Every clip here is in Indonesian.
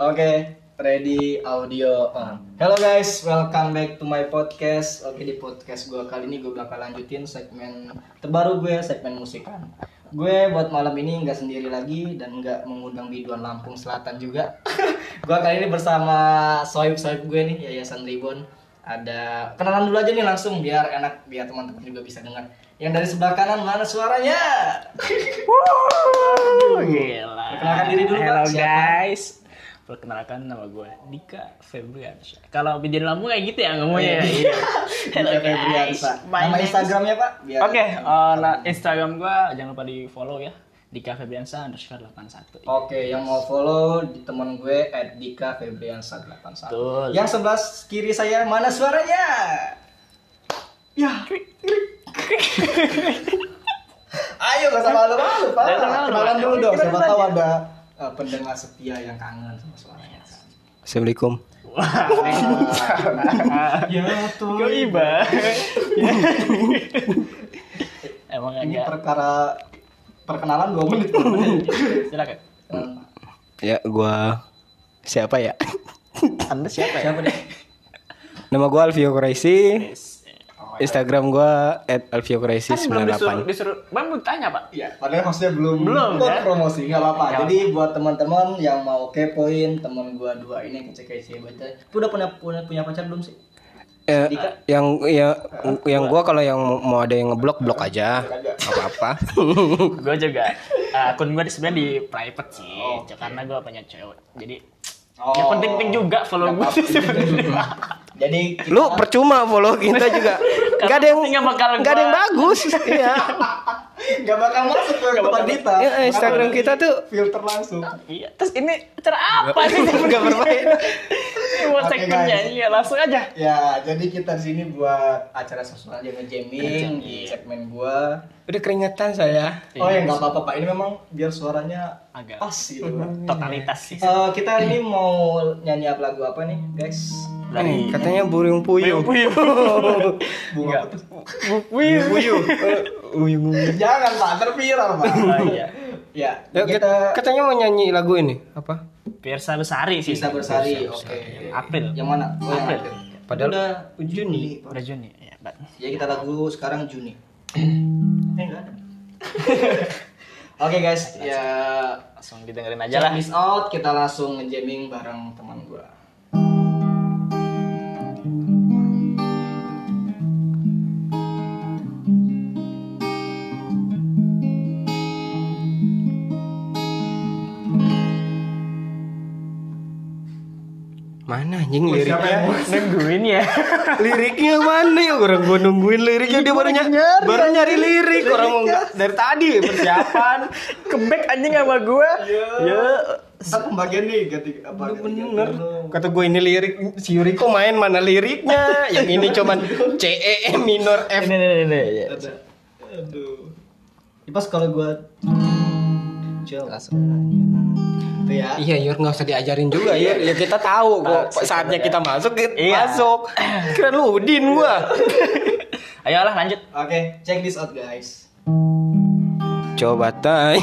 Oke, ready audio on. Hello guys, welcome back to my podcast. Oke di podcast gue kali ini gue bakal lanjutin segmen terbaru gue, segmen musikan. Gue buat malam ini nggak sendiri lagi dan nggak mengundang biduan Lampung Selatan juga. gue kali ini bersama soib-soib gue nih, Yayasan Ribon. Ada kenalan dulu aja nih langsung biar enak, biar teman-teman juga bisa dengar. Yang dari sebelah kanan mana suaranya? Wuh, gila. Perkenalkan diri dulu. Hello guys. Perkenalkan nama gue Dika Febriansyah. Kalau video lambung kayak gitu ya ngomongnya. ya? Iya. Hello. My Nama Instagramnya Pak? Oke, eh, nah, Instagram gue jangan lupa di follow ya. Dika Febriansa underscore 81. Oke, yang mau follow di teman gue at Dika Febriansa 81. Betul. Yang sebelah kiri saya mana suaranya? Ya. Ayo gak usah malu-malu, Pak. Kenalan dulu dong. Siapa tahu ada eh, pendengar setia yang kangen sama suaranya. Assalamualaikum. Ya tuh. Kau iba. Emang Ini agak. perkara perkenalan 2 menit. Silakan. Pak. Ya, gua siapa ya? Anda siapa ya? Siapa deh? Nama gua Alvio Quraisy. Oh, Instagram gua @alviokuraisy Kan belum disuruh, 98. disuruh, Bang belum tanya pak. Iya, padahal hostnya belum Belum, buat kan? promosi, nggak apa-apa. Jadi buat teman-teman yang mau kepoin teman gua dua ini kece-kece. Lu udah punya punya, punya pacar belum sih? Eh, Dika? yang ya yang gua kalau yang mau ada yang ngeblok blok aja. Gak apa-apa. gue juga eh, akun gue sebenarnya di private sih Oh, karena gue punya cewek jadi Oh. ya penting-penting juga follow gue sih sebenarnya Jadi kita, Lu percuma follow kita juga. Gak ada yang nggak ada yang bagus. Iya. nggak bakal masuk ke tempat kita. Ya, Instagram kita tuh filter langsung. iya terus ini acara apa sih nggak bermain. nyanyi ya langsung aja Ya, jadi kita di sini buat acara sesuatu aja nge-jamming di Iya. segmen gua. Udah keringetan saya. Oh ya nggak apa-apa Pak, ini memang biar suaranya Agak. pas gitu. totalitas sih Eh, kita ini mau nyanyi apa lagu apa nih, guys? dari Nih, katanya burung puyuh. puyuh Bunga apa tuh? puyuh Puyuh. Uyung. Jangan Pak, terviral Pak. oh iya ya, Ya, kita katanya mau nyanyi lagu ini apa? Pirsa Besari sih bisa bersari. Oke. April Yang mana? Oh, April. April. Padahal udah Juni. udah Juni ya Mbak. Ya kita lagu sekarang Juni. eh enggak ada. Oke guys, ya langsung didengerin aja lah this out kita langsung nge-jamming bareng teman gua. Mana anjing liriknya? nungguin ya? Liriknya mana? Ya orang gua nungguin liriknya dia baru nyari baru nyari lirik. Orang mau nggak dari tadi persiapan. Kebek anjing sama gue ya. Ntar pembagian nih ganti apa? ganti- bener. kata gue ini lirik si Yuriko main mana liriknya? Yang ini cuman C E E minor F. Ini ini ini ya. Aduh. Pas kalau gua Cel. Itu ya. iya Yur nggak usah diajarin juga ya ya kita tahu kok saatnya kita masuk kita Iya. masuk kira lu Udin gua ayolah lanjut Oke, check this out guys. coba tay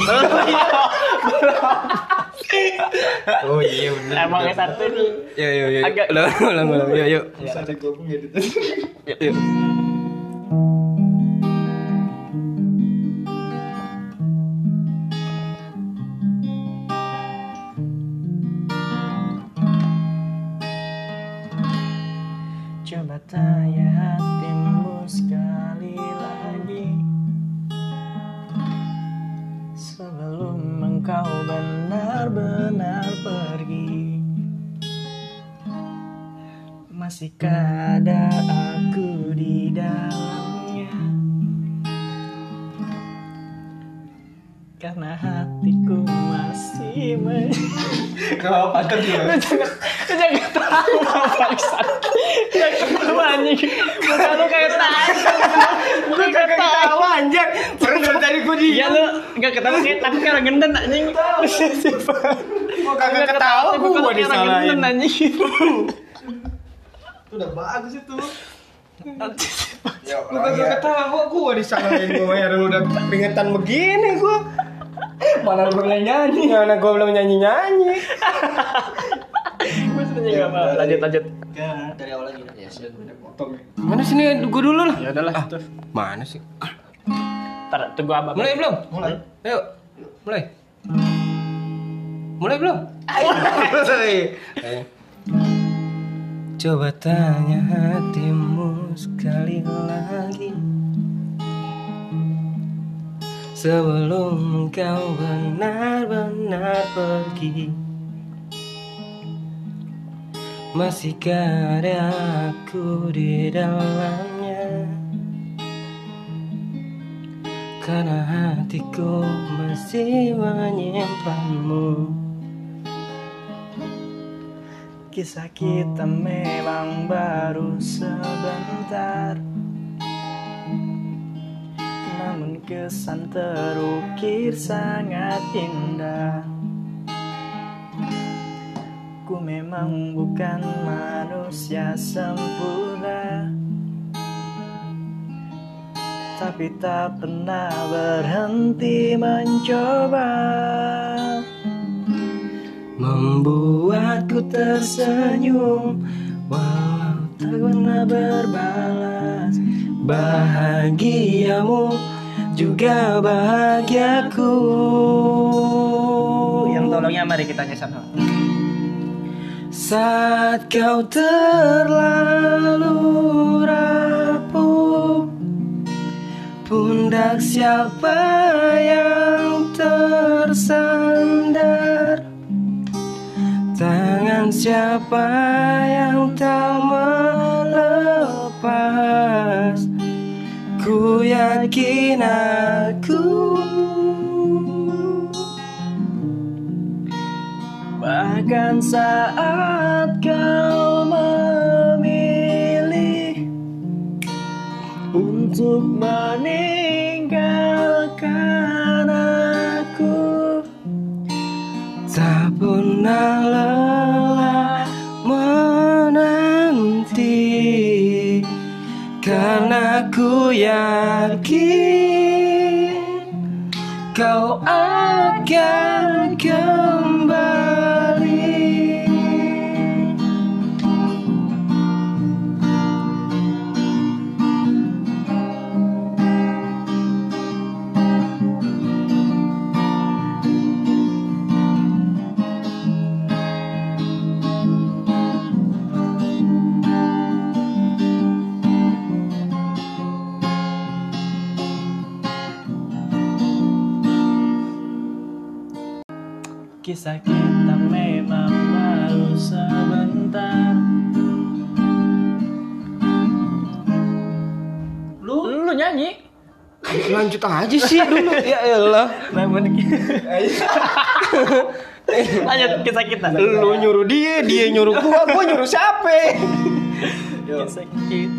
oh iya bener emang yang satu nih Yuk, yuk, yuk. Agak- Ulang, ulang, ulang. Yuk, yuk. Yuk, yuk. Engkau benar-benar pergi. Masihkah ada aku di dalamnya. Karena hatiku masih men Kalau dia? Lu jangan lu jangan ketawa bangsat. Jangan ketawa anjing. Muka lu kayak tai gue kayak ketawa anjir. Orang dari tadi gue ya lu gak ketawa kayak tapi kayak gendeng anjing. Gua kagak ketawa orang disalahin. anjing. Itu udah bagus itu. Ya, Lu kagak ketawa gua disalahin. Lu udah keringetan begini gua. Mana lu belum nyanyi? Mana gua belum nyanyi-nyanyi. Anjing nggak apa. Lanjut lanjut. Ya, dari awal lagi. Ya sudah gue udah potong. Mana sini gua dulu lah. Ya udahlah. tuh. Mana sih? Ntar tunggu abang. Mulai belum? Mulai. Ayo. Mulai. Mulai belum? Mulai. Ayo. Coba tanya hatimu sekali lagi Sebelum kau benar-benar pergi Masihkah ada aku di dalamnya. Karena hatiku masih menyimpanmu. Kisah kita memang baru sebentar Namun kesan terukir sangat indah. Ku memang bukan manusia sempurna. Tapi tak pernah berhenti mencoba. Membuatku tersenyum Walau tak pernah berbalas. Bahagiamu juga bahagiaku. Yang tolongnya mari kita nyesal Saat kau terlalu rapuh Pundak siapa yang tersandar? Tangan siapa yang tak melepas Ku yakin aku. Bahkan saat kau memilih Untuk meninggalkan aku Tak pernah lelah Karena ku yakin Kau akan kembali Kisah kita memang baru sebentar. Lu, lu nyanyi? Lanjut aja sih dulu Ya elah Namun Lanjut kisah kita. Lu nyuruh dia, dia nyuruh gua, gua nyuruh siapa? Kisah kita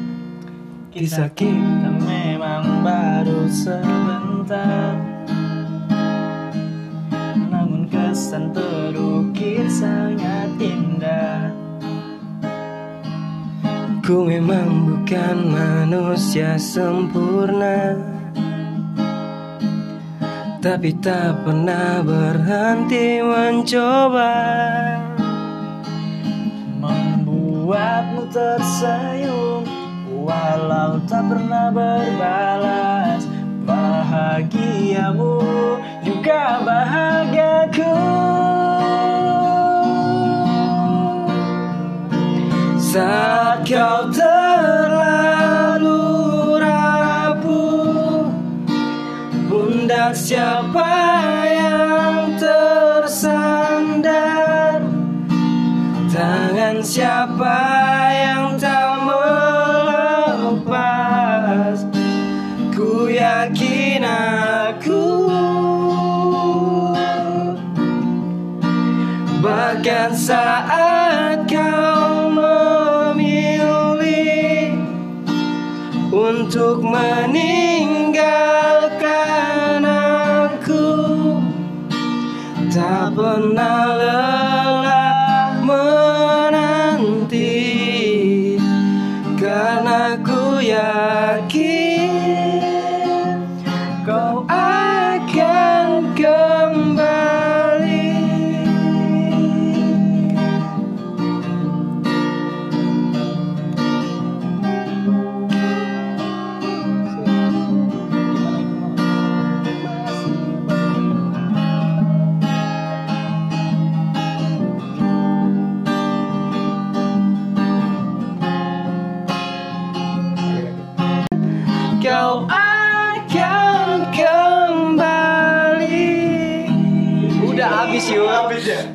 Kisah kita memang baru sebentar Ku memang bukan manusia sempurna Tapi tak pernah berhenti mencoba. Membuatmu tersenyum Walau tak pernah berbalas. Bahagiamu juga bahagiaku Saat kau terlalu rapuh Pundak siapa yang tersandar? Tangan siapa yang Bahkan saat kau memilih Untuk meninggalkan aku. Tak pernah lelah menanti Karena ku yakin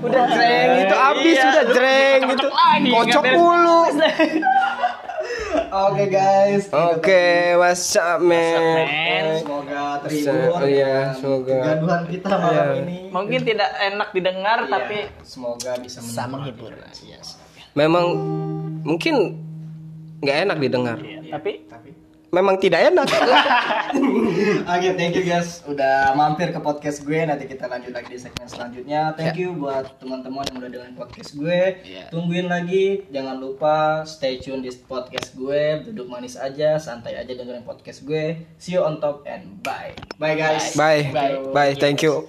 Udah jreng itu abis Iya, udah jreng gitu. Kocok mulu. Oke guys. Oke, what's up man? Semoga terhibur. iya, semoga. Kegaduhan kita malam Iya. ini. Mungkin tidak enak didengar Iya, tapi semoga bisa menghibur. menghibur. Yes. Memang mungkin nggak enak didengar. Iya, Tapi Tapi Memang tidak enak. Oke, thank you guys udah mampir ke podcast gue. Nanti kita lanjut lagi di segmen selanjutnya. Thank you buat teman-teman yang udah dengerin podcast gue. Iya. Tungguin lagi, jangan lupa stay tune di podcast gue. Duduk manis aja, santai aja dengerin podcast gue. See you on top and bye. Bye guys. Bye. Bye. Bye. Thank you.